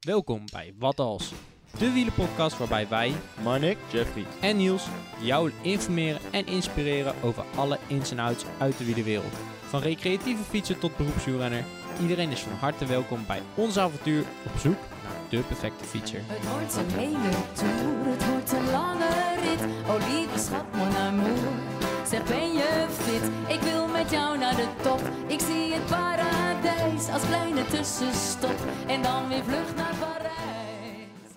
Welkom bij Wat Als, de wielenpodcast waarbij wij Marnik, Jeffrey. en Niels jou informeren en inspireren over alle ins en outs uit de wielerwereld. Van recreatieve fietser tot beroepswielrenner, iedereen is van harte welkom bij ons avontuur op zoek naar de perfecte fietser. Het wordt een hele tour, het wordt een lange rit. Oh lieve schat, mon amour. Zeg ben je fit? Ik wil met jou naar de top. Ik zie het paradijs als kleine tussenstop. En dan weer vlucht naar Parijs.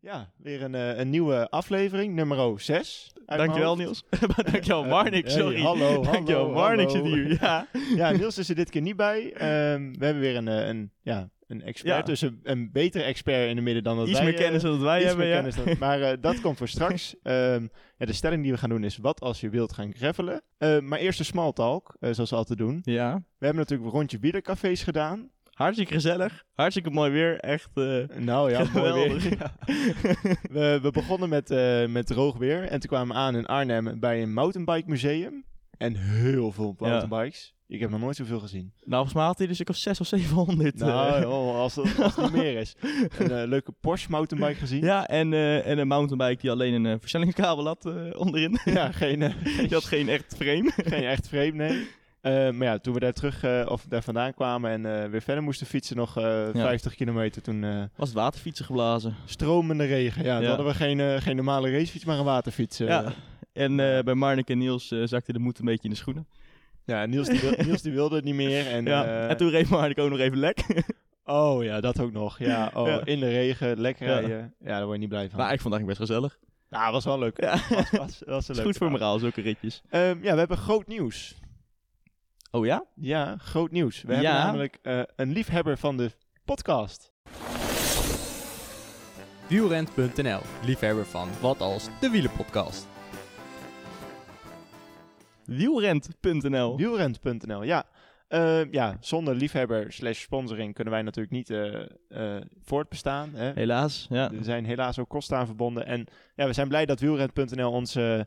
Ja, weer een, eh, een nieuwe aflevering, nummer 6. Dankjewel Niels. Dankjewel Marnik, hey, sorry. hallo, hallo, Dankjewel Marnik hallo. zit hier. Ja. Ja, Niels is er dit keer niet bij. Ehm, we hebben weer een, eh, een, ja, een expert, Ja. dus een, een betere expert in de midden dan dat Iets wij... meer eh, kennis dan wij iets hebben, meer ja. kennis dan- maar eh, dat komt voor straks. Ehm, ja, de stelling die we gaan doen is, wat als je wilt gaan gravelen? Eh, maar eerst de small talk, eh, zoals we altijd doen. Ja. We hebben natuurlijk een rondje wielercafés gedaan. Hartstikke gezellig. Hartstikke mooi weer. Echt Nou ja, mooi weer. Ja. We, we begonnen met, met droog weer. En toen kwamen we aan in Arnhem bij een mountainbike museum. En heel veel mountainbikes. Ik heb nog nooit zoveel gezien. Nou, volgens mij had hij dus ik of 6 of 700. eh. Nou, oh, als, het, als het niet meer is. Een eh, leuke Porsche mountainbike gezien. Ja, en, eh, en een mountainbike die alleen een eh, versnellingskabel had eh, onderin. Ja, geen, eh, die had geen echt frame. geen echt vreemd, nee. Eh, maar ja, toen we daar terug, eh, of daar vandaan kwamen en eh, weer verder moesten fietsen, nog eh, 50 kilometer, toen eh, Was het waterfietsen geblazen. stromende regen. Ja, Ja. hadden we geen, eh, geen normale racefiets, maar een waterfiets. eh. ja. En eh, bij Marnik en Niels eh, zakte de moed een beetje in de schoenen. ja Niels, die wil- Niels die wilde het niet meer. En, ja. eh, en toen reed Marnik ook nog even lek. Oh ja, dat ook nog. Ja, oh, Ja. in de regen, lekker rijden. Ja, daar word je niet blij van. maar ik vond het eigenlijk best gezellig. Ja, was wel leuk. Ja. Was, was, was een leuk goed voor moraal, zulke ritjes. Ehm, ja, we hebben groot nieuws. Oh ja? Ja, groot nieuws. We Ja. hebben namelijk eh, een liefhebber van de podcast. Wielrent.nl, liefhebber van Wat Als, de wielenpodcast. Wielrent.nl. Wielrent.nl, ja. Ehm, ja, zonder liefhebber slash sponsoring kunnen wij natuurlijk niet eh, eh, voortbestaan. Hè? Helaas, ja. Er zijn helaas ook kosten aan verbonden. En ja, we zijn blij dat Wielrent.nl ons, eh,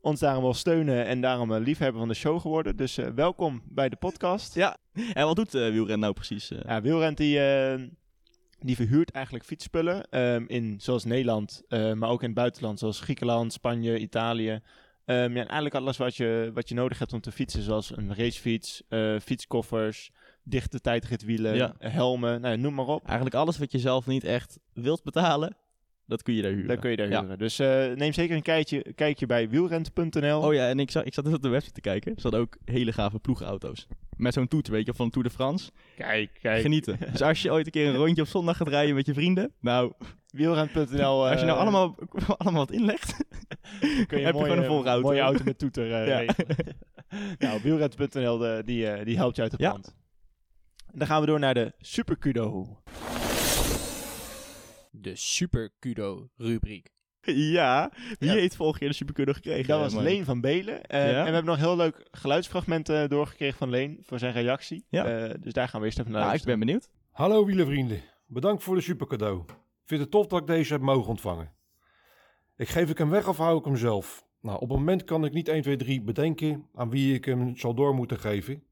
ons daarom wil steunen en daarom een liefhebber van de show geworden. Dus welkom bij de podcast. Ja. En wat doet Wielrent nou precies? Ja, Wielrent die, eh, die verhuurt eigenlijk fietsspullen ehm, in zoals Nederland, maar ook in het buitenland, zoals Griekenland, Spanje, Italië. Ehm, ja, en eigenlijk alles wat je, wat je nodig hebt om te fietsen, zoals een racefiets, eh, fietskoffers, dichte tijdritwielen, Ja. helmen, nou, noem maar op. Eigenlijk alles wat je zelf niet echt wilt betalen, dat kun je daar huren. Dan kun je daar Ja. huren. Dus eh, neem zeker een kijkje, kijkje bij wielrent.nl. Oh ja, en ik, zag, ik zat net op de website te kijken. Er hadden ook hele gave ploegauto's. Met zo'n toeter, weet je, van de Tour de France. Kijk, kijk. Genieten. Dus als je ooit een keer een rondje op zondag gaat rijden met je vrienden. Nou, Wielrent.nl. als je nou eh, allemaal, allemaal wat inlegt. Kun je, heb je gewoon een mooie auto met toeter eh, Ja. regelen. nou, de- die, eh, die helpt je uit het Ja. pand. Dan gaan we door naar de Super Kudo. De Super Kudo rubriek. ja, wie Ja. heeft vorige keer de supercurdo gekregen? Dat eh, was? Leen van Belen. Eh, Ja. En we hebben nog een heel leuk geluidsfragment eh, doorgekregen van Leen voor zijn reactie. Ja. Eh, dus daar gaan we eerst even naar Nou, ik ben benieuwd. Hallo wielervrienden, bedankt voor de supercadeau. Ik vind het tof dat ik deze heb mogen ontvangen. Ik geef ik hem weg of hou ik hem zelf? Nou, op het moment kan ik niet 1, 2, 3 bedenken aan wie ik hem zal door moeten geven.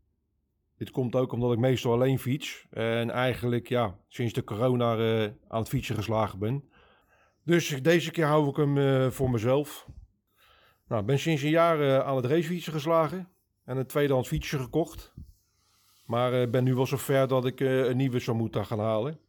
Dit komt ook omdat ik meestal alleen fiets en eigenlijk ja, sinds de corona eh, aan het fietsen geslagen ben. Dus deze keer hou ik hem eh, voor mezelf. Nou, ik ben sinds een jaar eh, aan het racefietsen geslagen en een tweedehands fietsje gekocht. Maar ben nu wel zover dat ik een nieuwe zou moeten gaan halen.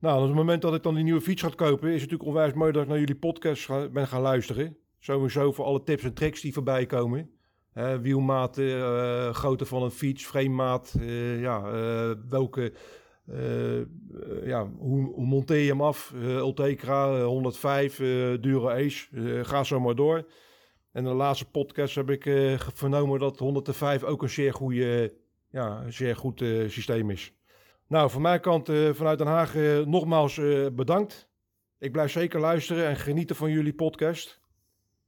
Nou, op het moment dat ik dan die nieuwe fiets ga kopen, is het natuurlijk onwijs mooi dat ik naar jullie podcast ben gaan luisteren. Sowieso voor alle tips en tricks die voorbij komen. Hè, wielmaten, eh, grootte van een fiets, framemaat, eh, ja, eh, welke, ja, hoe, monteer je hem af? Ultegra, eh, 105, eh Duro Ace, ga zo maar door. En in de laatste podcast heb ik vernomen dat 105 ook een zeer, goede, ja, een zeer goed systeem is. Nou, van mijn kant eh, vanuit Den Haag eh, nogmaals eh, bedankt. Ik blijf zeker luisteren en genieten van jullie podcast.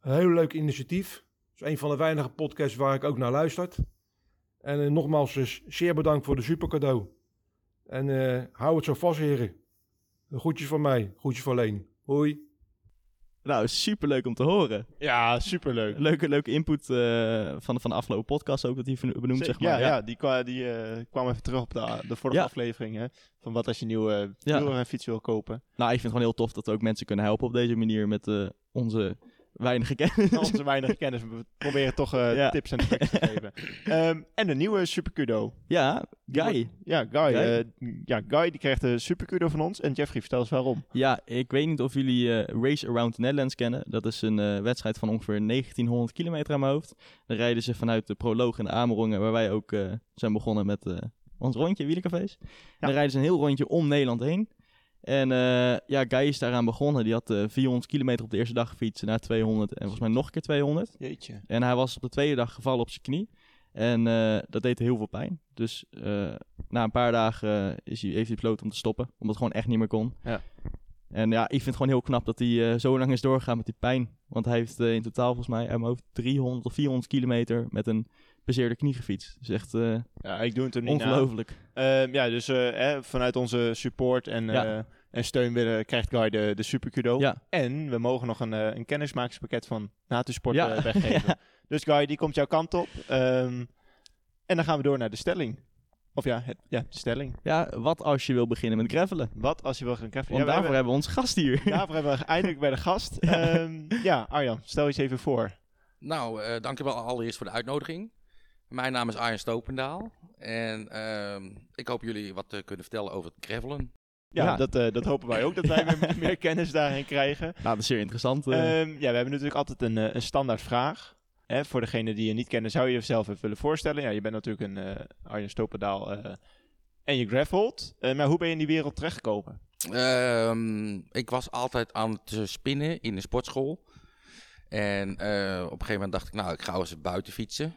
Een heel leuk initiatief. Het is een van de weinige podcasts waar ik ook naar luister. En nogmaals dus zeer bedankt voor de supercadeau. En eh, hou het zo vast, heren. Groetjes van mij, groetjes van Leen. Hoi. Nou, superleuk om te horen. Ja, superleuk. Leuke, leuke input eh, van, van de afgelopen podcast ook, dat verno- benoemd, zeg maar. ja, ja. die, kwa, die eh, kwam even terug op de, de vorige Ja. aflevering. Hè, van wat als je nieuwe Ja. fiets wil kopen. Nou, ik vind het gewoon heel tof dat we ook mensen kunnen helpen op deze manier met eh, onze weinige kennis. Onze weinige kennis. We proberen toch eh, Ja. tips en tricks te geven. Ehm, en de nieuwe Supercudo. Ja, Guy. Ja, Guy. Guy. eh, ja, Guy die krijgt de Supercudo van ons. En Jeffrey, vertel eens waarom. Ja, ik weet niet of jullie eh, Race Around the Netherlands kennen. Dat is een wedstrijd van ongeveer 1900 kilometer aan mijn hoofd. Dan rijden ze vanuit de proloog in de Amerongen, waar wij ook zijn begonnen met ons rondje, wielercafés. En Dan rijden ze een heel rondje om Nederland heen. En eh, ja, Guy is daaraan begonnen. Die had eh, 400 kilometer op de eerste dag gefietst, naar 200 en volgens mij nog een keer 200. Jeetje. En hij was op de tweede dag gevallen op zijn knie. En eh, dat deed heel veel pijn. Dus na een paar dagen is hij, heeft hij besloten om te stoppen. Omdat het gewoon echt niet meer kon. Ja. En ja, ik vind het gewoon heel knap dat hij zo lang is doorgegaan met die pijn. Want hij heeft in totaal volgens mij uit mijn hoofd 300 of 400 kilometer met een bezeerde knie gefietst. Dus echt eh, Ja, ik doe het er niet na. ongelooflijk. Ehm, ja, dus eh, hè, vanuit onze support en, Ja. eh, en steun willen, krijgt Guy de, de Supercudo. Ja. En we mogen nog een, eh, een kennismakerspakket van Natusport Ja. eh, weggeven. Ja. Dus Guy, die komt jouw kant op. Ehm, en dan gaan we door naar de stelling. Of ja, het, ja, de stelling. Ja, wat als je wil beginnen met gravelen? Wat als je wil gaan krijgen? Want daarvoor hebben we onze gast hier. daarvoor hebben we eindelijk bij de gast. Ehm, ja, Arjan, stel je eens even voor. Nou, eh dankjewel allereerst voor de uitnodiging. Mijn naam is Arjen Stopendaal. En ehm, ik hoop jullie wat te kunnen vertellen over het gravelen. Ja, Ja. Dat, eh, dat hopen wij ook, dat wij weer meer kennis daarin krijgen. Nou, dat is zeer interessant. eh. Ehm, ja, we hebben natuurlijk altijd een, eh, een standaard vraag. Hè, voor degene die je niet kennen, zou je jezelf even willen voorstellen? Ja, je bent natuurlijk een eh, Arjen Stopendaal eh, en je gravelt. Eh, maar hoe ben je in die wereld terechtgekomen? Ehm, ik was altijd aan het spinnen in de sportschool. En eh, op een gegeven moment dacht ik, nou, ik ga eens buiten fietsen.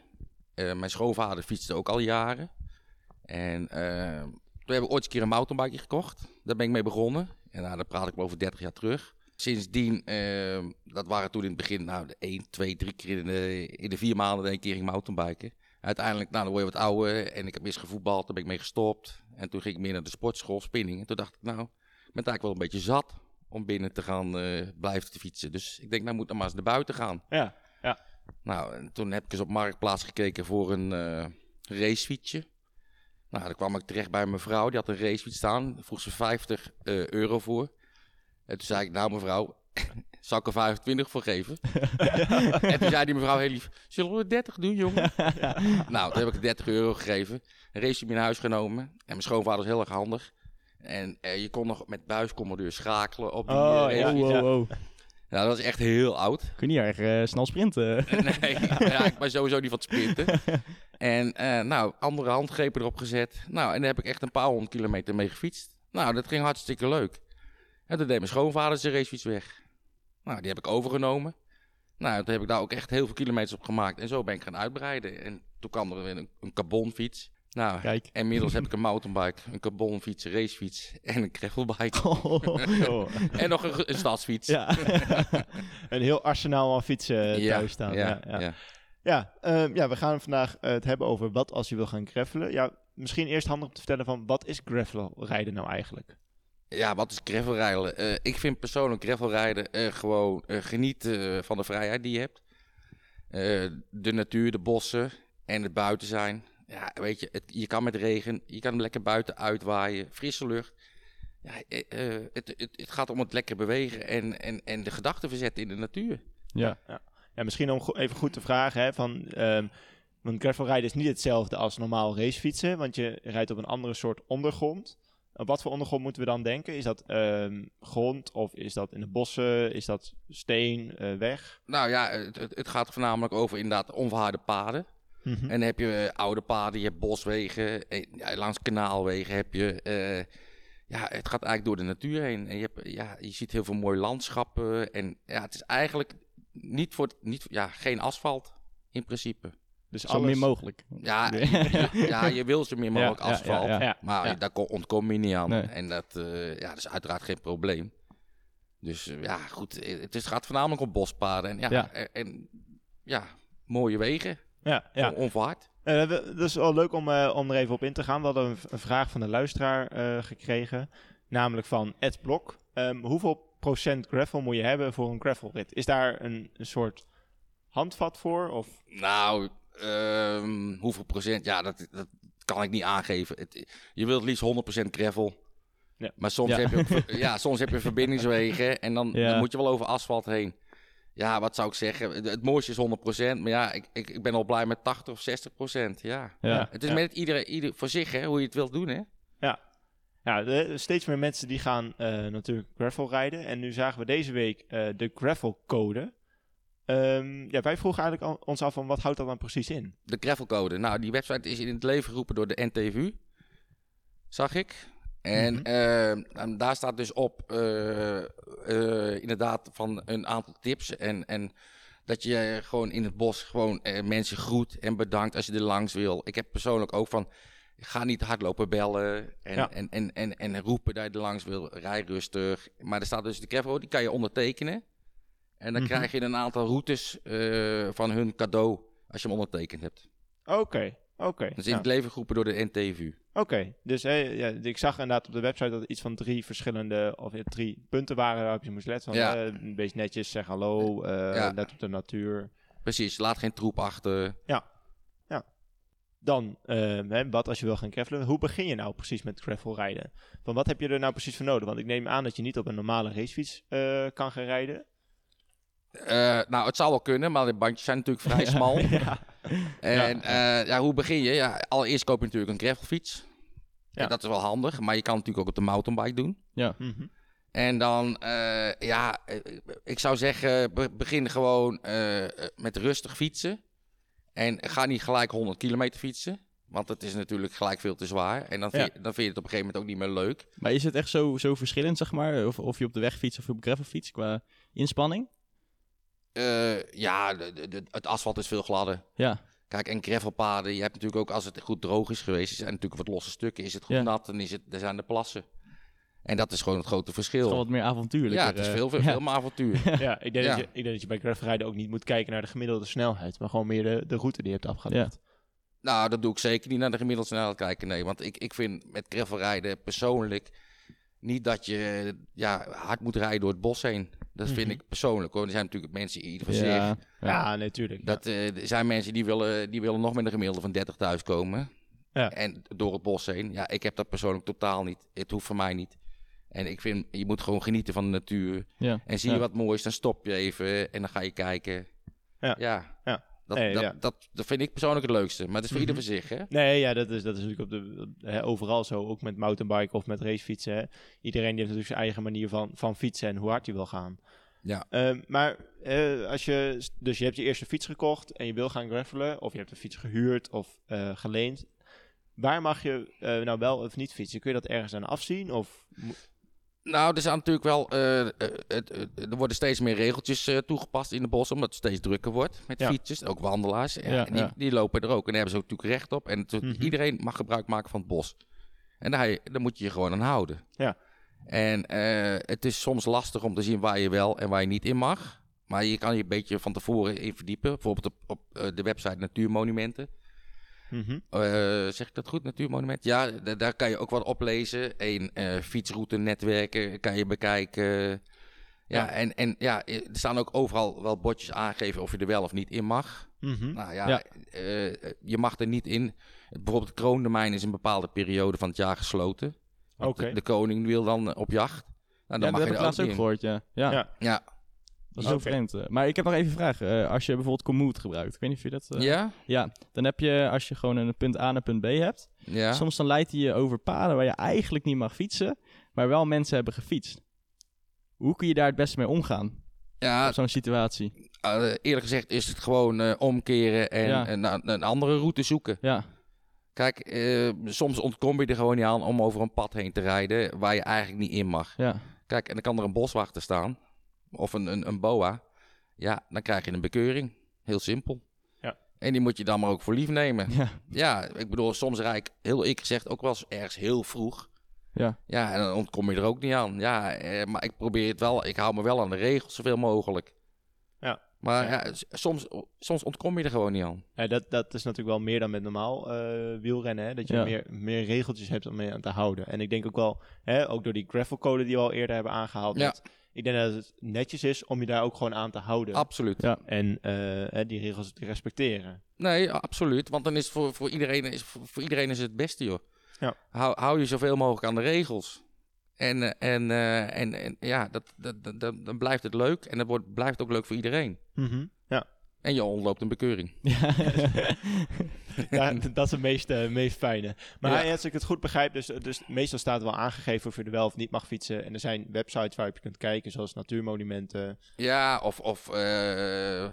Eh, mijn schoonvader fietste ook al jaren. En eh, toen hebben we ooit een keer een mountainbike gekocht. Daar ben ik mee begonnen. En nou, daar praat ik over 30 jaar terug. Sindsdien, eh, dat waren toen in het begin, nou, de 1, 2, 3 keer in de, in de vier maanden een keer ging mountainbiken. Uiteindelijk, nou, dan word je wat ouder en ik heb eerst gevoetbald, daar ben ik mee gestopt. En toen ging ik meer naar de sportschool, spinning. En toen dacht ik, nou, ik ben eigenlijk wel een beetje zat om binnen te gaan eh, blijven te fietsen. Dus ik denk, nou moet dan maar eens naar buiten gaan. Ja, Nou, en toen heb ik eens op Marktplaats gekeken voor een eh, racefietsje. Nou, daar kwam ik terecht bij mijn vrouw. Die had een racefiets staan. Daar vroeg ze 50 eh, euro voor. En toen zei ik, nou mevrouw, zal ik er 25 voor geven? en toen zei die mevrouw heel lief, zullen we 30 doen, jongen? nou, toen heb ik 30 euro gegeven. Een race in huis genomen. En mijn schoonvader is heel erg handig. En eh, je kon nog met buiscommandeur schakelen op die Oh, eh, ja. racefiets. wow, wow, Nou, dat was echt heel oud. Kun je niet erg eh, snel sprinten? nee, ja, ik ben sowieso niet van het sprinten. En eh, nou, andere handgrepen erop gezet. Nou, en daar heb ik echt een paar honderd kilometer mee gefietst. Nou, dat ging hartstikke leuk. En toen deed mijn schoonvader zijn racefiets weg. Nou, die heb ik overgenomen. Nou, toen heb ik daar ook echt heel veel kilometers op gemaakt. En zo ben ik gaan uitbreiden. En toen kwam er weer een, een carbonfiets. Nou, Kijk. inmiddels heb ik een mountainbike, een carbonfiets, een racefiets en een gravelbike. Oh, en nog een, een stadsfiets. ja. een heel arsenaal aan fietsen Ja, thuis staan. Ja, ja. ja. Ja, ehm, ja, we gaan vandaag eh, het hebben over wat als je wil gaan gravelen. Ja, misschien eerst handig om te vertellen van wat is gravel rijden nou eigenlijk? Ja, wat is gravelrijden? Eh ik vind persoonlijk gravelrijden eh gewoon eh, genieten eh, van de vrijheid die je hebt. Eh, de natuur, de bossen en het buiten zijn. Ja, weet je, het, je kan met regen, je kan lekker buiten uitwaaien, frisse lucht. Ja, eh, eh, het, het, het gaat om het lekker bewegen en, en, en de gedachten verzetten in de natuur. ja. Ja, misschien om go- even goed te vragen, hè, van, ehm want gravelrijden is niet hetzelfde als normaal racefietsen, want je rijdt op een andere soort ondergrond. Op wat voor ondergrond moeten we dan denken? Is dat ehm, grond of is dat in de bossen? Is dat steen, eh, weg? Nou ja, het, het, het gaat voornamelijk over inderdaad onverharde paden. En dan heb je eh, oude paden, je hebt boswegen, eh, ja, langs kanaalwegen heb je. eh, ja, het gaat eigenlijk door de natuur heen. En je, hebt, ja, je ziet heel veel mooie landschappen. En ja, het is eigenlijk niet voor niet, ja, geen asfalt in principe. Dus Zo alles... min mogelijk. Ja, Nee. ja, je wil zo min mogelijk Ja, asfalt. ja, ja. Ja, Maar ja. daar ko- ontkom je niet aan. Nee. En dat, eh, ja, dat is uiteraard geen probleem. Dus ja, goed. Het is, gaat voornamelijk om bospaden. En ja, Ja. en, en, ja mooie wegen. Ja, ja. On- Onverhard. Eh, dat is wel leuk om, eh, om er even op in te gaan. We hadden een, vraag van de luisteraar eh, gekregen, namelijk van Ed Blok. Ehm, hoeveel procent gravel moet je hebben voor een gravelrit? Is daar een, een soort handvat voor? Of? Nou, ehm, hoeveel procent? Ja, dat, dat kan ik niet aangeven. Het, je wilt het liefst 100% gravel. Ja. Maar soms, Ja. Heb je, ook ja, soms heb je verbindingswegen en dan, dan moet je wel over asfalt heen. Ja, wat zou ik zeggen? Het, mooiste is 100%, maar ja, ik, ik, ik ben al blij met 80 of 60%. Ja. Ja. Het is Ja. met iedereen ieder voor zich, hè, hoe je het wilt doen, hè? Ja, de- steeds meer mensen die gaan eh, natuurlijk gravel rijden. En nu zagen we deze week eh, de gravel code. Ehm, ja, wij vroegen eigenlijk al- ons af van wat houdt dat dan precies in? De gravelcode. Nou, die website is in het leven geroepen door de NTV. Zag ik. En Mhm. eh, en daar staat dus op eh, eh, inderdaad van een aantal tips. En, en dat je gewoon in het bos gewoon eh, mensen groet en bedankt als je er langs wil. Ik heb persoonlijk ook van, ga niet hardlopen bellen en, Ja. en, en, en, en roepen dat je er langs wil. Rij rustig. Maar er staat dus de gravel, die kan je ondertekenen. En dan Mhm. krijg je een aantal routes van hun cadeau als je hem ondertekend hebt. Oké, oké. Is in ja. het leven door de NTV. Oké, dus hè, ja, ik zag inderdaad op de website dat er iets van drie verschillende, of ja, drie punten waren waarop je moest letten. Van, Ja. eh, een beetje netjes, zeg hallo, eh, Ja. let op de natuur. Precies, laat geen troep achter. Dan, eh, hè, wat als je wil gaan gravelen, hoe begin je nou precies met gravel rijden? Van wat heb je er nou precies voor nodig? Want ik neem aan dat je niet op een normale racefiets kan gaan rijden. Nou, het zou wel kunnen, maar de bandjes zijn natuurlijk vrij smal. ja. En ja. ja, hoe begin je? Ja, allereerst koop je natuurlijk een gravelfiets. Ja. En dat is wel handig, maar je kan het natuurlijk ook op de mountainbike doen. Mhm. En dan, eh, ja, eh, ik zou zeggen, be- begin gewoon eh, met rustig fietsen. En ga niet gelijk 100 kilometer fietsen. Want het is natuurlijk gelijk veel te zwaar. En dan vind, je, dan vind je het op een gegeven moment ook niet meer leuk. Maar is het echt zo, zo verschillend, zeg maar? Of, of je op de weg fietst of op gravel fiets qua inspanning? Eh, ja, de, de- de- het asfalt is veel gladder. Ja, Kijk, en gravelpaden, je hebt natuurlijk ook, als het goed droog is geweest, er zijn natuurlijk wat losse stukken. Is het goed Ja. nat, dan is het, er zijn de plassen. En dat is gewoon het grote verschil. gewoon wat meer avontuurlijk. ja, het is veel, veel, veel meer avontuur. ja, ik denk, Ja. Dat je, ik denk dat je bij gravel rijden ook niet moet kijken naar de gemiddelde snelheid, maar gewoon meer de, de route die je hebt afgelegd. nou, dat doe ik zeker niet naar de gemiddelde snelheid kijken, nee. Want ik, ik vind met gravelrijden persoonlijk niet dat je ja, hard moet rijden door het bos heen. Dat vind Mhm. ik persoonlijk hoor. Er zijn natuurlijk mensen ieder voor zich. Ja, Ja, ja. natuurlijk. Dat, eh, er zijn mensen die willen, die willen nog met een gemiddelde van 30 thuis komen. Ja. En door het bos heen. Ja, ik heb dat persoonlijk totaal niet. Het hoeft voor mij niet. En ik vind, je moet gewoon genieten van de natuur. ja. En zie je wat moois, dan stop je even en dan ga je kijken. Ja. Ja. Dat, Nee, dat, ja. Dat, dat vind ik persoonlijk het leukste. Maar het is voor Mhm. ieder voor zich, hè? Nee, ja, dat is, dat is natuurlijk op de, hè, overal zo. Ook met mountainbiken of met racefietsen. Hè. Iedereen die heeft natuurlijk zijn eigen manier van, van fietsen en hoe hard hij wil gaan. Ja. Ehm, maar als je, dus je hebt je eerste fiets gekocht en je wil gaan gravelen, of je hebt een fiets gehuurd of eh, geleend. Waar mag je eh, nou wel of niet fietsen? Kun je dat ergens aan afzien? Of, Nou, er zijn natuurlijk wel. eh, eh, er worden steeds meer regeltjes eh, toegepast in de bos, omdat het steeds drukker wordt met Ja. fietsers, ook wandelaars. Ja, Ja, en die, ja. die lopen er ook en daar hebben ze ook natuurlijk recht op. En het- Mhm. iedereen mag gebruik maken van het bos. En daar, moet je je gewoon aan houden. Ja. En het is soms lastig om te zien waar je wel en waar je niet in mag. Maar je kan je een beetje van tevoren in verdiepen. Bijvoorbeeld op, op de website Natuurmonumenten. Mhm. Eh, zeg ik dat goed, Natuurmonument? Ja, da- daar kan je ook wat oplezen. Een eh fietsroute netwerken kan je bekijken. Ja, Ja. En, en ja, er staan ook overal wel bordjes aangegeven of je er wel of niet in mag. Mhm. Nou ja, Ja. eh, je mag er niet in. Bijvoorbeeld het kroondomein is een bepaalde periode van het jaar gesloten. Oké. de, de koning wil dan eh, op jacht. Nou, dan Ja, dat mag heb je ik er ook laatst ook in. gehoord, ja. Ja, Ja. Dat is zo Oké. vreemd. eh. Maar ik heb nog even een vraag. Eh, als je bijvoorbeeld Komoot gebruikt, ik weet niet of je dat... eh, ja? Ja, dan heb je, als je gewoon een punt A naar punt B hebt, Ja. soms dan leidt hij je over paden waar je eigenlijk niet mag fietsen, maar wel mensen hebben gefietst. Hoe kun je daar het beste mee omgaan, ja, op zo'n situatie? eerlijk gezegd is het gewoon omkeren en Ja. een, andere route zoeken. Ja, Kijk, soms ontkom je er gewoon niet aan om over een pad heen te rijden waar je eigenlijk niet in mag. ja, Kijk, en dan kan er een boswachter staan of een, een, een boa. Ja, dan krijg je een bekeuring. Heel simpel. Ja. En die moet je dan maar ook voor lief nemen. ja, Ja, ik bedoel, soms rijd ik, heel ik gezegd, ook wel eens ergens heel vroeg. ja. Ja, en dan ontkom je er ook niet aan. Ja, eh, maar ik probeer het wel, ik hou me wel aan de regels zoveel mogelijk. Ja. Maar ja, soms, soms ontkom je er gewoon niet aan. Ja, dat, dat is natuurlijk wel meer dan met normaal eh, wielrennen. Hè? Dat je meer, meer regeltjes hebt om mee aan te houden. En ik denk ook wel, hè, ook door die gravelcode die we al eerder hebben aangehaald. Ja. Ik denk dat het netjes is om je daar ook gewoon aan te houden. Absoluut. Ja. en eh, hè, die regels te respecteren. Nee, absoluut. Want dan is het voor, voor, iedereen, is, voor, voor iedereen is het beste, joh. Ja. Hou, hou je zoveel mogelijk aan de regels. En, eh, en, eh, en, en ja, dat, dat, dat, dat- dan blijft het leuk. En het wordt, blijft ook leuk voor iedereen. Ja. En je ontloopt een bekeuring. Ja. ja, dat is het meest, eh, meest fijne. Maar Ja. ja, als ik het goed begrijp, dus, dus meestal staat er wel aangegeven of je er wel of niet mag fietsen. En er zijn websites waarop je kunt kijken, zoals natuurmonumenten. Ja, of, of eh,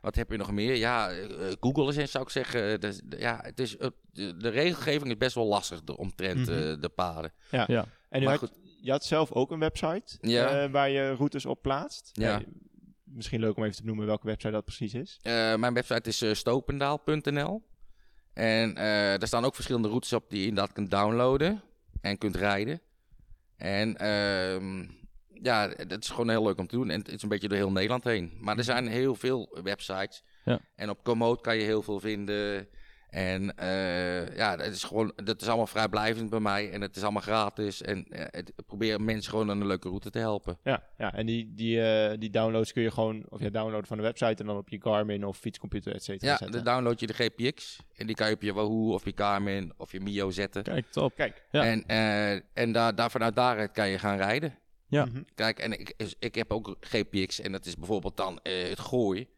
wat heb je nog meer? Ja, eh, Google is eens, zou ik zeggen. Dus, ja, het is, de, de regelgeving is best wel lastig de- omtrent eh, de paden. ja. En u Maar had, je had zelf ook een website Ja. eh, waar je routes op plaatst. Ja. Misschien leuk om even te noemen welke website dat precies is. Eh, mijn website is eh, stopendaal.nl. En eh daar staan ook verschillende routes op die je inderdaad kunt downloaden en kunt rijden. En ehm, ja, dat is gewoon heel leuk om te doen. En het is een beetje door heel Nederland heen. Maar er zijn heel veel websites. Ja. En op Komoot kan je heel veel vinden. En eh, ja, dat is gewoon, dat is allemaal vrijblijvend bij mij. En het is allemaal gratis. En eh, het, ik probeer mensen gewoon aan een leuke route te helpen. Ja, ja en die, die, eh, die downloads kun je gewoon, of ja, downloaden van de website en dan op je Garmin of fietscomputer, et cetera. Ja, zetten. dan download je de GPX. En die kan je op je Wahoo of je Garmin of je Mio zetten. Kijk, top. Kijk. Ja. En, eh, en daar, daar, vanuit daaruit kan je gaan rijden. Ja. Mhm. Kijk, en ik, ik heb ook GPX en dat is bijvoorbeeld dan eh, het gooi.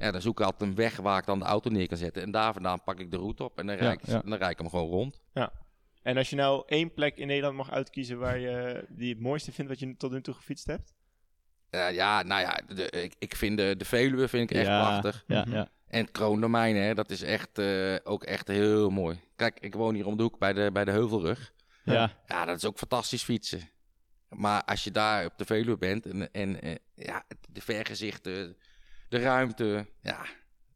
Ja, dan zoek ik altijd een weg waar ik dan de auto neer kan zetten. En daar vandaan pak ik de route op en dan Ja, rijd, ik, ja. dan rijd ik hem gewoon rond. En als je nou één plek in Nederland mag uitkiezen waar je die het mooiste vindt wat je tot nu toe gefietst hebt? Eh, ja, nou ja, de, ik, ik vind de, de Veluwe vind ik echt ja. prachtig. Ja, Mhm. ja. En het kroondomein, hè, dat is echt, eh, ook echt heel mooi. Kijk, ik woon hier om de hoek bij de, bij de Heuvelrug. ja. Ja, dat is ook fantastisch fietsen. Maar als je daar op de Veluwe bent en, en eh, ja, de vergezichten, de ruimte, ja,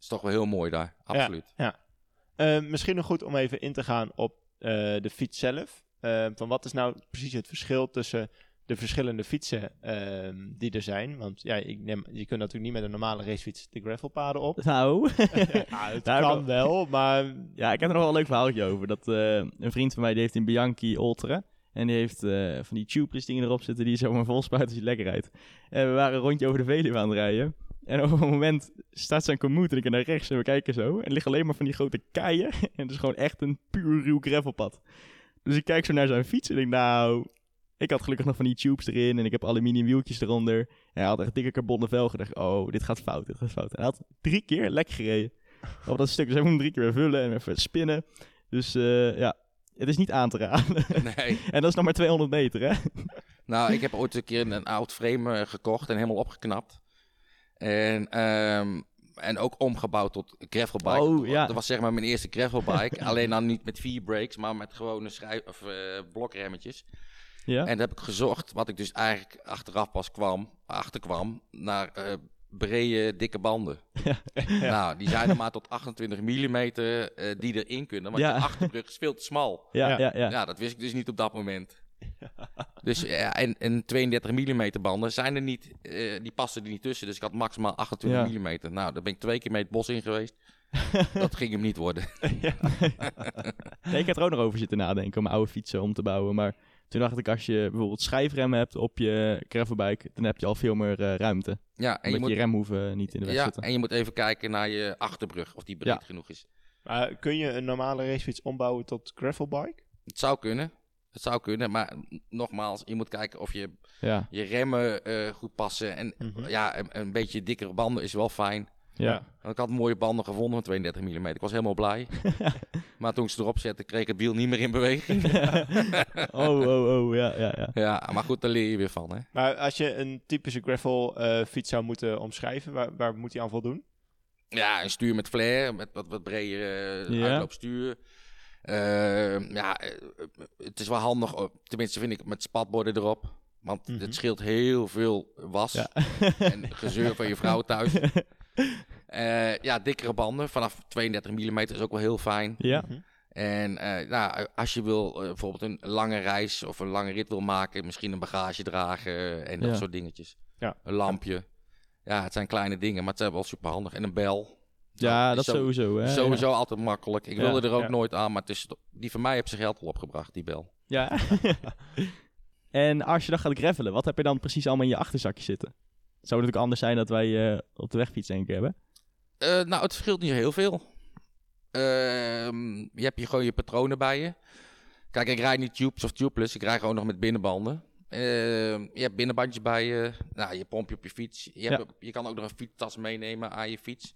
is toch wel heel mooi daar. Absoluut. Eh, misschien nog goed om even in te gaan op eh, de fiets zelf. Eh, van wat is nou precies het verschil tussen de verschillende fietsen ehm, die er zijn? Want ja, ik neem, je kunt natuurlijk niet met een normale racefiets de gravelpaden op. Nou, ja, het Daar kan wel. maar ja, ik heb er nog wel een leuk verhaaltje over. Dat eh, een vriend van mij die heeft een Bianchi Ultra. En die heeft eh, van die tubeless dingen erop zitten die zomaar vol spuit als je lekker rijdt. En we waren een rondje over de Veluwe aan het rijden. En op een moment staat zijn ik naar rechts en we kijken zo. En er liggen alleen maar van die grote keien. En het is gewoon echt een puur ruw gravelpad. Dus ik kijk zo naar zijn fiets en denk, nou... Ik had gelukkig nog van die tubes erin en ik heb aluminium wieltjes eronder. En hij had echt dikke carbonnen velgen. Ik dacht, oh, dit gaat fout, dit gaat fout. En hij had drie keer lek gereden op dat stuk. Dus hij moet hem drie keer weer vullen en even spinnen. Dus eh, ja, het is niet aan te raden. Nee. en dat is nog maar 200 meter, hè? Nou, ik heb ooit een keer een oud frame eh, gekocht en helemaal opgeknapt. En, ehm, en ook omgebouwd tot gravelbike. Oh, ja. Dat was zeg maar mijn eerste gravelbike. Alleen dan niet met vier brakes, maar met gewone schrijf of, eh, blokremmetjes. Ja. En dat heb ik gezocht, wat ik dus eigenlijk achteraf pas kwam, achterkwam, naar eh, brede, dikke banden. Ja. Nou, die zijn er maar tot 28 mm eh, die erin kunnen, want Ja. de achterbrug is veel te smal. ja, Ja. ja, ja, Ja. dat wist ik dus niet op dat moment. Dus ja, en, en 32 mm banden zijn er niet, eh, die passen er niet tussen. Dus ik had maximaal 28 Ja. mm. Nou, daar ben ik twee keer mee het bos in geweest. dat ging hem niet worden. Nee, ik heb er ook nog over zitten nadenken om oude fietsen om te bouwen. Maar toen dacht ik, als je bijvoorbeeld schijfremmen hebt op je gravelbike, dan heb je al veel meer eh, ruimte. Ja, en Omdat je, moet, je remhoeven niet in de weg ja, zitten. en je moet even kijken naar je achterbrug, of die breed Ja. genoeg is. Kun je een normale racefiets ombouwen tot gravelbike? Het zou kunnen. Het zou kunnen, maar nogmaals, je moet kijken of je, Ja, je remmen eh, goed passen. En Mhm. ja, een, een beetje dikkere banden is wel fijn. ja. Want Ik had mooie banden gevonden van 32 mm. Ik was helemaal blij. maar toen ik ze erop zette, kreeg ik het wiel niet meer in beweging. oh, oh, oh, ja, ja, ja. ja, maar goed, daar leer je weer van. Hè? Maar als je een typische gravel eh, fiets zou moeten omschrijven, waar, waar moet hij aan voldoen? Ja, een stuur met flare, met wat, wat breder Ja. uitloopstuur. Eh, ja, eh, het is wel handig, tenminste vind ik, met spatborden erop. Want Mhm. het scheelt heel veel was Ja. en gezeur van je vrouw thuis. Eh, ja, dikkere banden vanaf 32 mm is ook wel heel fijn. ja. Mhm. En eh, nou, als je wil, bijvoorbeeld een lange reis of een lange rit wil maken, misschien een bagage dragen en dat Ja. soort dingetjes. Ja. Een lampje. Ja, het zijn kleine dingen, maar het zijn wel super handig. En een bel. Ja, Nou, dat is zo- sowieso. Hè? Sowieso altijd makkelijk. Ik wilde er ook nooit aan, maar het is, die van mij heeft zijn geld al opgebracht, die bel. Ja. En als je dan gaat gravelen, wat heb je dan precies allemaal in je achterzakje zitten? Het zou natuurlijk anders zijn dat wij eh, op de wegfiets één keer hebben. Eh, nou, het verschilt niet heel veel. Ehm, je hebt hier gewoon je patronen bij je. Kijk, ik rijd niet tubes of tubeless. Ik rijd gewoon nog met binnenbanden. Ehm, je hebt binnenbandjes bij je. Nou, je pomp je op je fiets. Je, hebt, je kan ook nog een fietstas meenemen aan je fiets.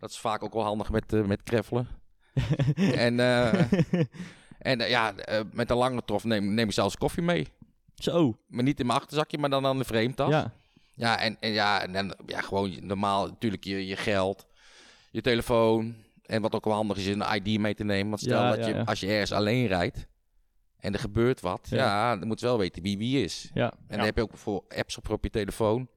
Dat is vaak ook wel handig met, uh, met kreffelen. en eh, en uh, ja, met een lange trof neem, neem ik zelfs koffie mee. Zo. Maar niet in mijn achterzakje, maar dan aan de vreemdtas. Ja. Ja, en, en, ja, en dan, ja, gewoon normaal natuurlijk je, je geld, je telefoon. En wat ook wel handig is, een ID mee te nemen. Want stel Ja, dat ja, je, ja. als je ergens alleen rijdt en er gebeurt wat, Ja. ja, dan moet je wel weten wie wie is. Ja. En dan heb je ook voor apps op, op je telefoon.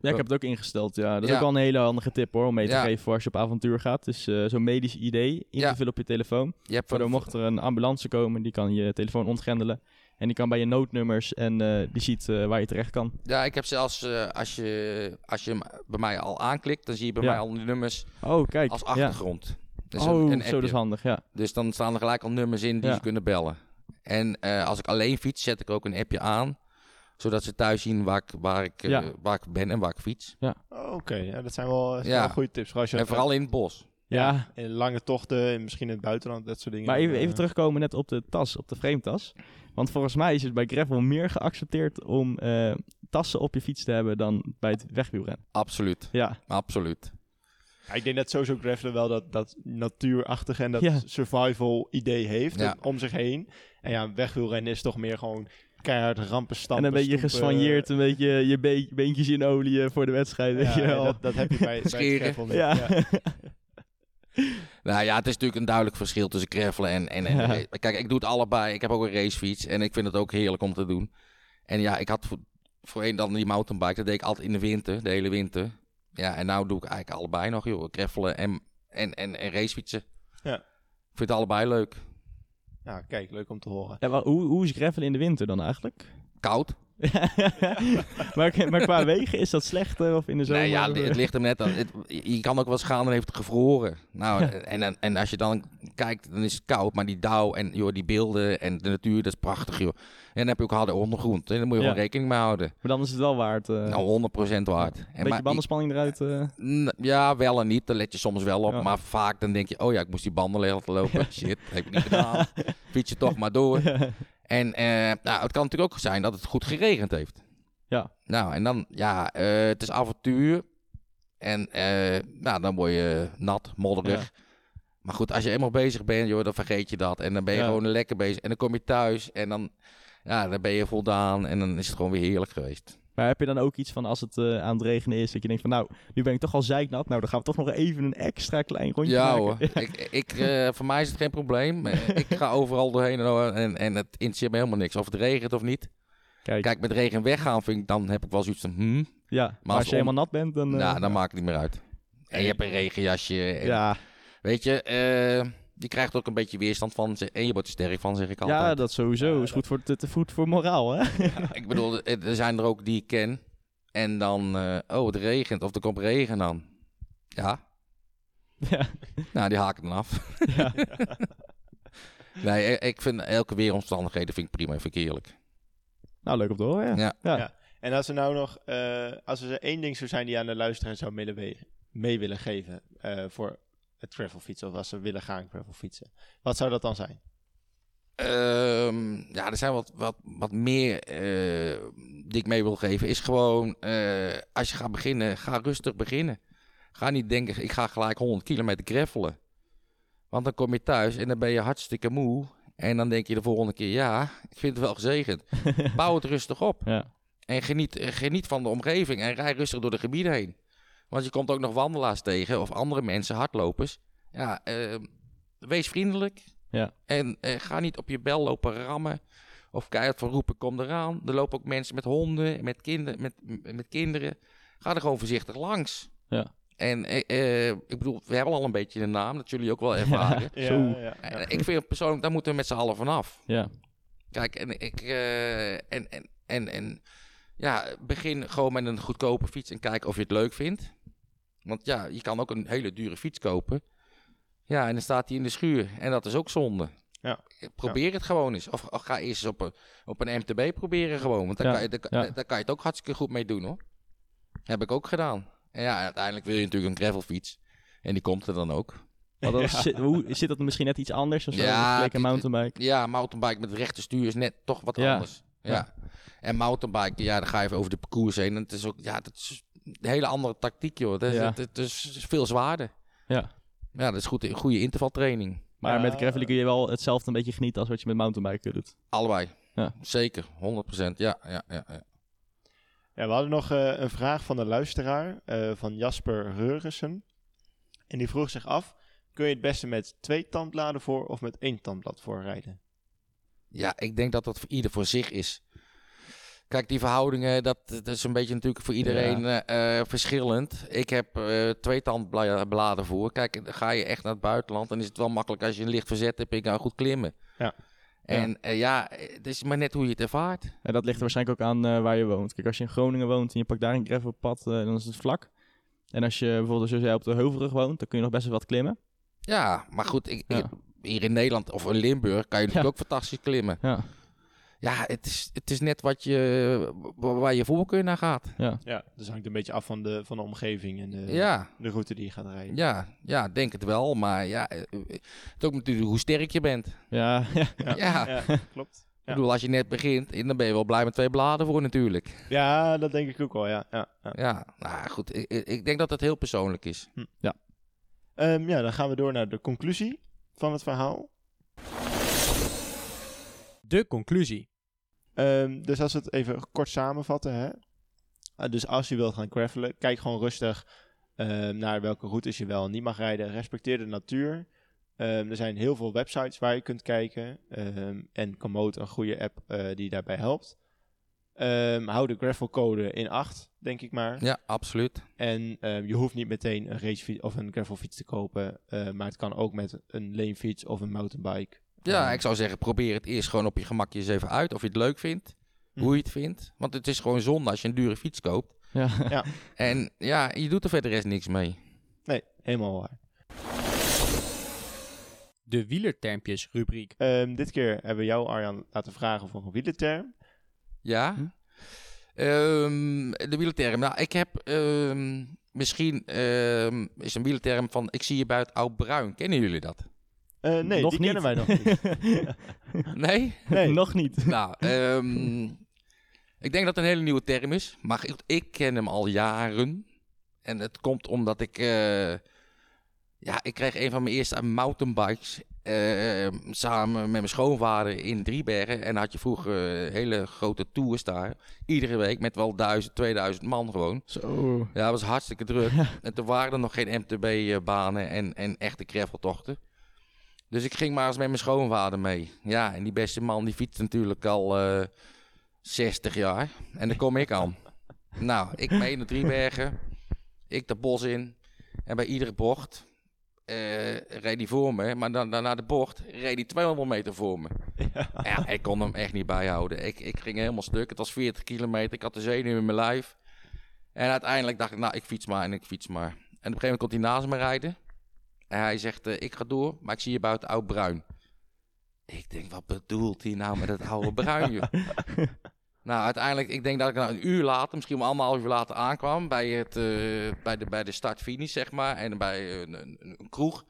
Ja, ik heb het ook ingesteld. Ja. Dat is Ja. ook wel een hele handige tip hoor, om mee te Ja. geven voor als je op avontuur gaat. Dus zo'n medisch ID in te vullen op je telefoon. Je hebt Waardoor mocht er een ambulance komen, die kan je telefoon ontgrendelen. En die kan bij je noodnummers en eh, die ziet eh, waar je terecht kan. Ja, ik heb zelfs, als, je, als je hem bij mij al aanklikt, dan zie je bij mij al de nummers Oh, kijk. als achtergrond. Dus oh, een, een zo, dat is handig, ja. Dus dan staan er gelijk al nummers in die ze kunnen bellen. En als ik alleen fiets, zet ik ook een appje aan. Zodat ze thuis zien waar ik, waar ik, eh, Ja. waar ik ben en waar ik fiets. Oh, Oké, ja, dat zijn wel, dat zijn Ja. wel goede tips. Voor als je En vooral in het bos. Ja, in lange tochten, en misschien in het buitenland, dat soort dingen. maar even, even terugkomen net op de tas, op de frametas. Want volgens mij is het bij gravel meer geaccepteerd om eh, tassen op je fiets te hebben dan bij het wegwielrennen. Absoluut. Ja, Absoluut. Ja, ik denk dat sowieso gravelen wel dat, dat natuurachtige en dat Ja. survival idee heeft Ja. om zich heen. En ja, wegwielrennen is toch meer gewoon keihard rampen stampen. en een beetje geswanjeerd, een beetje je be- beentjes in olie eh, voor de wedstrijd, weet Ja, je wel. dat, dat heb je bij, bij het. Ja. Ja. Nou ja, het is natuurlijk een duidelijk verschil tussen gravelen en... en, en Ja. Kijk, ik doe het allebei. Ik heb ook een racefiets en ik vind het ook heerlijk om te doen. En ja, ik had voor, voorheen dan die mountainbike. Dat deed ik altijd in de winter, de hele winter. Ja, en nou doe ik eigenlijk allebei nog, joh. Gravelen en, en, en, en racefietsen. Ja. Ik vind het allebei leuk. Nou, kijk, leuk om te horen. Ja, maar hoe, hoe is gravelen in de winter dan eigenlijk? Koud. maar, maar qua wegen, is dat slechter of in de zomer? Nee, ja, het ligt hem net aan. Het- je kan ook wel eens gaan en heeft het gevroren. Nou, en, en, als je dan kijkt, dan is het koud. Maar die dauw en joh, die beelden en de natuur, dat is prachtig, joh. En dan heb je ook harde ondergrond. En daar moet je Ja. gewoon rekening mee houden. Maar dan is het wel waard. eh Nou, 100% waard. een En beetje maar- bandenspanning eruit. eh. Ja, wel en niet. Daar let je soms wel op. Ja. Maar vaak dan denk je, oh ja, ik moest die banden laten lopen. Shit, heb ik niet gedaan. Fiets je toch maar door. En eh, nou, het kan natuurlijk ook zijn dat het goed geregend heeft. Ja. Nou, en dan, ja, eh, het is avontuur. En eh, nou, dan word je nat, modderig. Maar goed, als je eenmaal bezig bent, joh, dan vergeet je dat. En dan ben je Ja. gewoon lekker bezig. En dan kom je thuis en dan, ja, dan ben je voldaan. En dan is het gewoon weer heerlijk geweest. Maar heb je dan ook iets van als het eh, aan het regenen is, dat je denkt van nou, nu ben ik toch al zeiknat. Nou, dan gaan we toch nog even een extra klein rondje Ja maken. hoor, ik, ik, eh, voor mij is het geen probleem. Eh, ik ga overal doorheen en, en, en het interesseert me helemaal niks. Of het regent of niet. Kijk, Kijk, met regen weggaan vind ik, dan heb ik wel zoiets van, hmm, ja, maar, als als je om- helemaal nat bent, dan... eh, nou, dan maakt het niet meer uit. En je hebt een regenjasje. En, ja, Weet je, eh, je krijgt ook een beetje weerstand van ze- en je wordt er sterk van, zeg ik altijd. ja, dat sowieso. Ja, is goed voor, te, te voet voor moraal, hè? Ik bedoel, er er zijn er ook die ik ken. En dan, eh, oh, het regent of er komt regen aan. Ja, ja. nou, die haken dan af. ja. Nee, ik- vind elke weeromstandigheden vind ik prima, vind ik heerlijk. Nou, leuk om te horen, ja. Ja. Ja. Ja. En als er nou nog, eh, als er één ding zou zijn die je aan de luisteraar zou mee, mee willen geven eh, voor het gravelfietsen, of als ze willen gaan gravelfietsen, wat zou dat dan zijn? Ehm, ja, er zijn wat, wat, wat meer eh, die ik mee wil geven. Is gewoon, eh, als je gaat beginnen, ga rustig beginnen. Ga niet denken, ik ga gelijk 100 kilometer greffelen. Want dan kom je thuis en dan ben je hartstikke moe. En dan denk je de volgende keer, ja, ik vind het wel gezegend. Bouw het rustig op. Ja. En geniet, eh, geniet van de omgeving en rij rustig door de gebieden heen. Want je komt ook nog wandelaars tegen of andere mensen, hardlopers. Ja, eh, wees vriendelijk. Ja. En eh, ga niet op je bel lopen rammen. Of keihard van roepen, kom eraan. Er lopen ook mensen met honden, met, kinder, met, met kinderen. Ga er gewoon voorzichtig langs. Ja. En eh, ik bedoel, we hebben al een beetje een naam, dat jullie ook wel ervaren. Zo. Ja, ik vind persoonlijk, daar moeten we met z'n allen vanaf. Ja. Kijk, en ik. eh, en, en, en, en ja, begin gewoon met een goedkope fiets en kijk of je het leuk vindt. Want ja, je kan ook een hele dure fiets kopen. Ja, en dan staat die in de schuur. En dat is ook zonde. Ja. Probeer het gewoon eens. Of, of ga eerst eens op een, op een MTB proberen gewoon. Want daar, Ja, kan je, daar, ja. daar kan je het ook hartstikke goed mee doen hoor. Heb ik ook gedaan. En ja, uiteindelijk wil je natuurlijk een gravelfiets. En die komt er dan ook. Maar dan zit, hoe, zit dat misschien net iets anders of zo? Ja, een mountainbike. Ja, mountainbike met rechte stuur is net toch wat Ja. anders. Ja. Ja. En mountainbike, ja, dan ga je even over de parcours heen. En het is ook, ja, dat is hele andere tactiek, joh. Het is, Ja. het, het is veel zwaarder. Ja. Ja, dat is goed, goede intervaltraining. Maar met gravel kun je wel hetzelfde een beetje genieten als wat je met mountainbiken doet. Allebei. Ja. Zeker, 100%. Ja, ja, ja, ja. Ja, we hadden nog eh, een vraag van de luisteraar, eh, van Jasper Reurissen. En die vroeg zich af, kun je het beste met twee tandbladen voor of met één tandblad voor rijden? Ja, ik denk dat dat voor ieder voor zich is. Kijk, die verhoudingen, dat, dat is een beetje natuurlijk voor iedereen eh, eh, verschillend. Ik heb eh, twee tandbladen voor. Kijk, ga je echt naar het buitenland, dan is het wel makkelijk als je een licht verzet hebt en je kan goed klimmen. Ja. En eh, ja, het is maar net hoe je het ervaart. En dat ligt er waarschijnlijk ook aan waar je woont. Kijk, als je in Groningen woont en je pakt daar een gravelpad, dan is het vlak. En als je bijvoorbeeld, zoals jij op de Heuvelrug woont, dan kun je nog best wel wat klimmen. Ja, maar goed, ik, Ja. ik- hier in Nederland of in Limburg kan je natuurlijk ook fantastisch klimmen. Ja, Ja, het is, het is net wat je, wa- waar je voorkeur naar gaat. ja. Ja, dus hangt een beetje af van de, van de omgeving en de, Ja, de route die je gaat rijden. ja, ja, denk het wel. Maar ja, eh, eh, het is ook natuurlijk hoe sterk je bent. Ja, ja. Ja, Ja. ja, klopt. Ik bedoel, als je net begint, dan ben je wel blij met twee bladen voor natuurlijk. Ja, dat denk ik ook wel, ja. ja, ja. Ja, nou goed, ik, ik ik denk dat het heel persoonlijk is. Ehm, ja, dan gaan we door naar de conclusie van het verhaal. De conclusie. Ehm, dus als we het even kort samenvatten. Hè? Ah, dus als je wilt gaan gravelen, kijk gewoon rustig ehm, naar welke routes je wel en niet mag rijden. Respecteer de natuur. Ehm, er zijn heel veel websites waar je kunt kijken. ehm, en Komoot, een goede app eh, die daarbij helpt. Ehm, hou de gravelcode in acht, denk ik maar. Ja, absoluut. En ehm, je hoeft niet meteen een racefiets of een gravelfiets te kopen. eh, maar het kan ook met een leenfiets of een mountainbike. Ja, ik zou zeggen, probeer het eerst gewoon op je gemakje eens even uit. Of je het leuk vindt, Hm. hoe je het vindt. Want het is gewoon zonde als je een dure fiets koopt. ja. En ja, je doet er verder rest niks mee. Nee, helemaal waar. De wielertermpjes rubriek. Ehm, dit keer hebben we jou, Arjan, laten vragen voor een wielerterm. Ja. Ehm, de wielerterm. Nou, ik heb ehm, misschien ehm, is een wielerterm van ik zie je buiten oud bruin. Kennen jullie dat? Eh, nee, nog die niet. kennen wij nog niet. Nee? Nee. nog niet. nou, ehm, ik denk dat het een hele nieuwe term is. Maar ik, ik ken hem al jaren. En het komt omdat ik... eh, ja, ik kreeg een van mijn eerste mountainbikes... eh, samen met mijn schoonvader in Driebergen. En dan had je vroeger eh, hele grote tours daar. Iedere week met wel 1000, 2000 man gewoon. Zo. Ja, dat was hartstikke druk. En toen waren er nog geen MTB-banen en, en echte graveltochten. Dus ik ging maar eens met mijn schoonvader mee. Ja, en die beste man die fietst natuurlijk al eh 60 jaar. En daar kom ik aan. nou, ik mee naar Driebergen. Ik de bos in. En bij iedere bocht eh reed hij voor me. Maar dan, dan naar de bocht reed hij 200 meter voor me. Ja, ik kon hem echt niet bijhouden. Ik, ik ging helemaal stuk. Het was 40 kilometer. Ik had de zenuw in mijn lijf. En uiteindelijk dacht ik, nou, ik fiets maar en ik fiets maar. En op een gegeven moment komt hij naast me rijden. En hij zegt, eh, ik ga door, maar ik zie je buiten oud bruin. Ik denk, wat bedoelt hij nou met het oude bruin, joh? nou, uiteindelijk, ik denk dat ik nou een uur later, misschien wel anderhalf uur later aankwam... bij, het, eh, bij de, bij de start-finish, zeg maar, en bij een, een, een kroeg.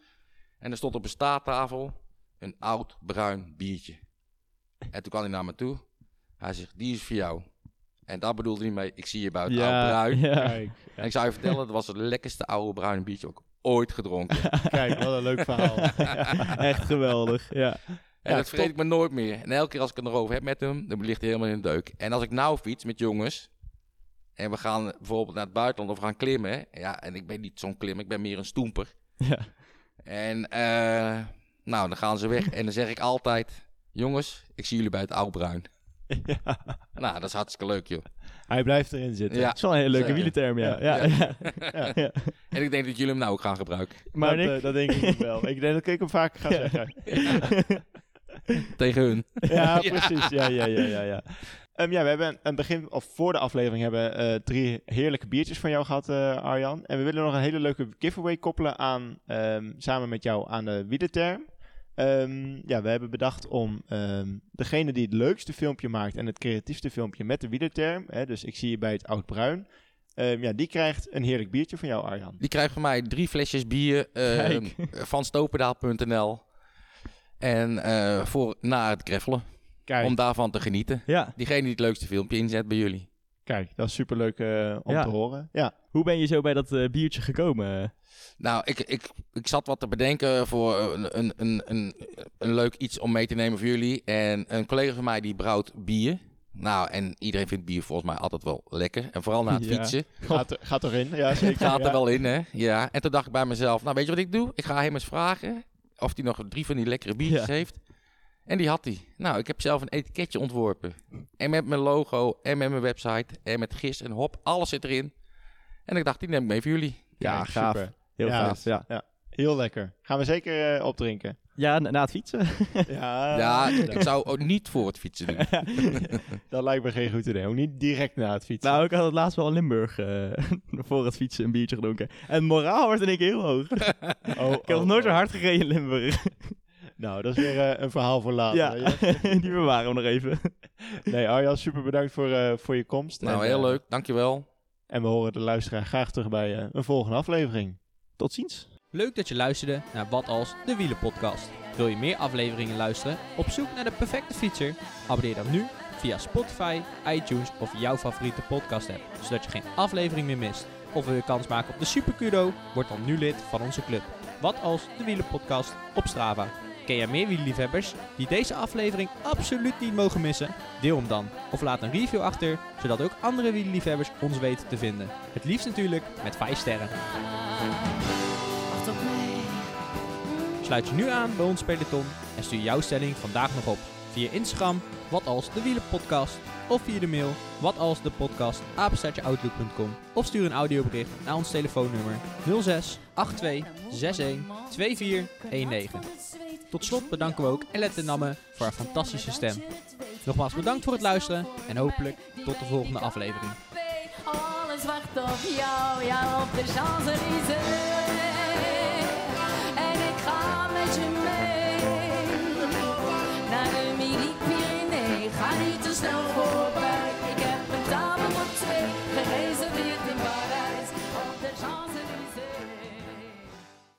En er stond op een staattafel een oud bruin biertje. En toen kwam hij naar me toe. Hij zegt, die is voor jou. En daar bedoelde hij mee, ik zie je buiten oud bruin. ja. En ik zou je vertellen, dat was het lekkerste oude bruine biertje ook ooit gedronken. kijk, wat een leuk verhaal. Echt geweldig. Ja. En Ja, dat vergeet top. ik me nooit meer. En elke keer als ik het erover heb met hem, dan ligt hij helemaal in de deuk. En als ik nou fiets met jongens, en we gaan bijvoorbeeld naar het buitenland of we gaan klimmen. Ja, en ik ben niet zo'n klimmer, ik ben meer een stoemper. Ja. En eh, nou, dan gaan ze weg en dan zeg ik altijd, jongens, ik zie jullie bij het oude bruin. ja. Nou, dat is hartstikke leuk, joh. Hij blijft erin zitten. Ja. Dat is wel een hele leuke Zeker. wielerterm, ja. Ja. ja. Ja. ja. Ja. En ik denk dat jullie hem nou ook gaan gebruiken. Maar dat, Nick? eh, dat denk ik wel. Ik denk dat ik hem vaak ga zeggen. Tegen hun. Ja, precies. Ja, ja, ja, ja. ja. Ehm, ja, we hebben een begin, of voor de aflevering hebben eh, drie heerlijke biertjes van jou gehad, eh, Arjan. En we willen nog een hele leuke giveaway koppelen aan, ehm, samen met jou aan de wielerterm. Ehm, ja, we hebben bedacht om ehm, degene die het leukste filmpje maakt en het creatiefste filmpje met de wielerterm, hè, dus ik zie je bij het Oud-Bruin, ehm, ja, die krijgt een heerlijk biertje van jou, Arjan. Die krijgt van mij drie flesjes bier van stopendaal.nl. En eh, voor na het greffelen. Kijk, Om daarvan te genieten. Ja. Diegene die het leukste filmpje inzet bij jullie. kijk dat is superleuk eh om Ja. te horen. Ja, Hoe ben je zo bij dat eh, biertje gekomen? Nou, ik, ik, ik zat wat te bedenken voor een, een, een, een, een leuk iets om mee te nemen voor jullie. En een collega van mij die brouwt bier. Nou, en iedereen vindt bier volgens mij altijd wel lekker. En vooral na het Ja. fietsen. gaat, er, gaat erin. Ja, zeker. Gaat ja. er wel in, hè? Ja. En toen dacht ik bij mezelf, nou weet je wat ik doe? Ik ga hem eens vragen of hij nog drie van die lekkere biertjes Ja. heeft. En die had hij. Nou, ik heb zelf een etiketje ontworpen. En met mijn logo, en met mijn website, en met gist en hop, alles zit erin. En ik dacht, die neem ik mee voor jullie. Ja, gaaf. super. Heel Ja. gaaf, ja. Heel lekker. Gaan we zeker eh, opdrinken. Ja, na na het fietsen. Ja, Ja, ik zou ook niet voor het fietsen doen. dat lijkt me geen goed idee. Ook niet direct na het fietsen. nou, ik had het laatst wel in Limburg eh, voor het fietsen een biertje gedronken. En moraal wordt in één keer heel hoog. oh, ik heb nog nooit zo hard gereden in Limburg. Nou, dat is weer eh, een verhaal voor later. ja, weet je. die bewaren we nog even. Nee, Arjan, super bedankt voor, eh, voor je komst. Nou, En, heel leuk. Dankjewel. En we horen de luisteraar graag terug bij eh, een volgende aflevering. Tot ziens. Leuk dat je luisterde naar Wat Als, de Wielenpodcast. Wil je meer afleveringen luisteren? Op zoek naar de perfecte fietser? Abonneer dan nu via Spotify, iTunes of jouw favoriete podcast app, zodat je geen aflevering meer mist. Of wil je kans maken op de Super Kudo? Word dan nu lid van onze club. Wat Als, de Wielenpodcast op Strava. Ken jij meer wielerliefhebbers die deze aflevering absoluut niet mogen missen? Deel hem dan. Of laat een review achter, zodat ook andere wielerliefhebbers ons weten te vinden. Het liefst natuurlijk met 5 sterren. Sluit je nu aan bij ons peloton en stuur jouw stelling vandaag nog op. Via Instagram, wat als de wielenpodcast. Of via de mail, wat als de podcast, apenstaartjeoutlook.com. Of stuur een audiobericht naar ons telefoonnummer 06 82 61 2419. Tot slot bedanken we ook Elette Namme voor haar fantastische stem. Nogmaals bedankt voor het luisteren en hopelijk tot de volgende aflevering. Alles jou, op de.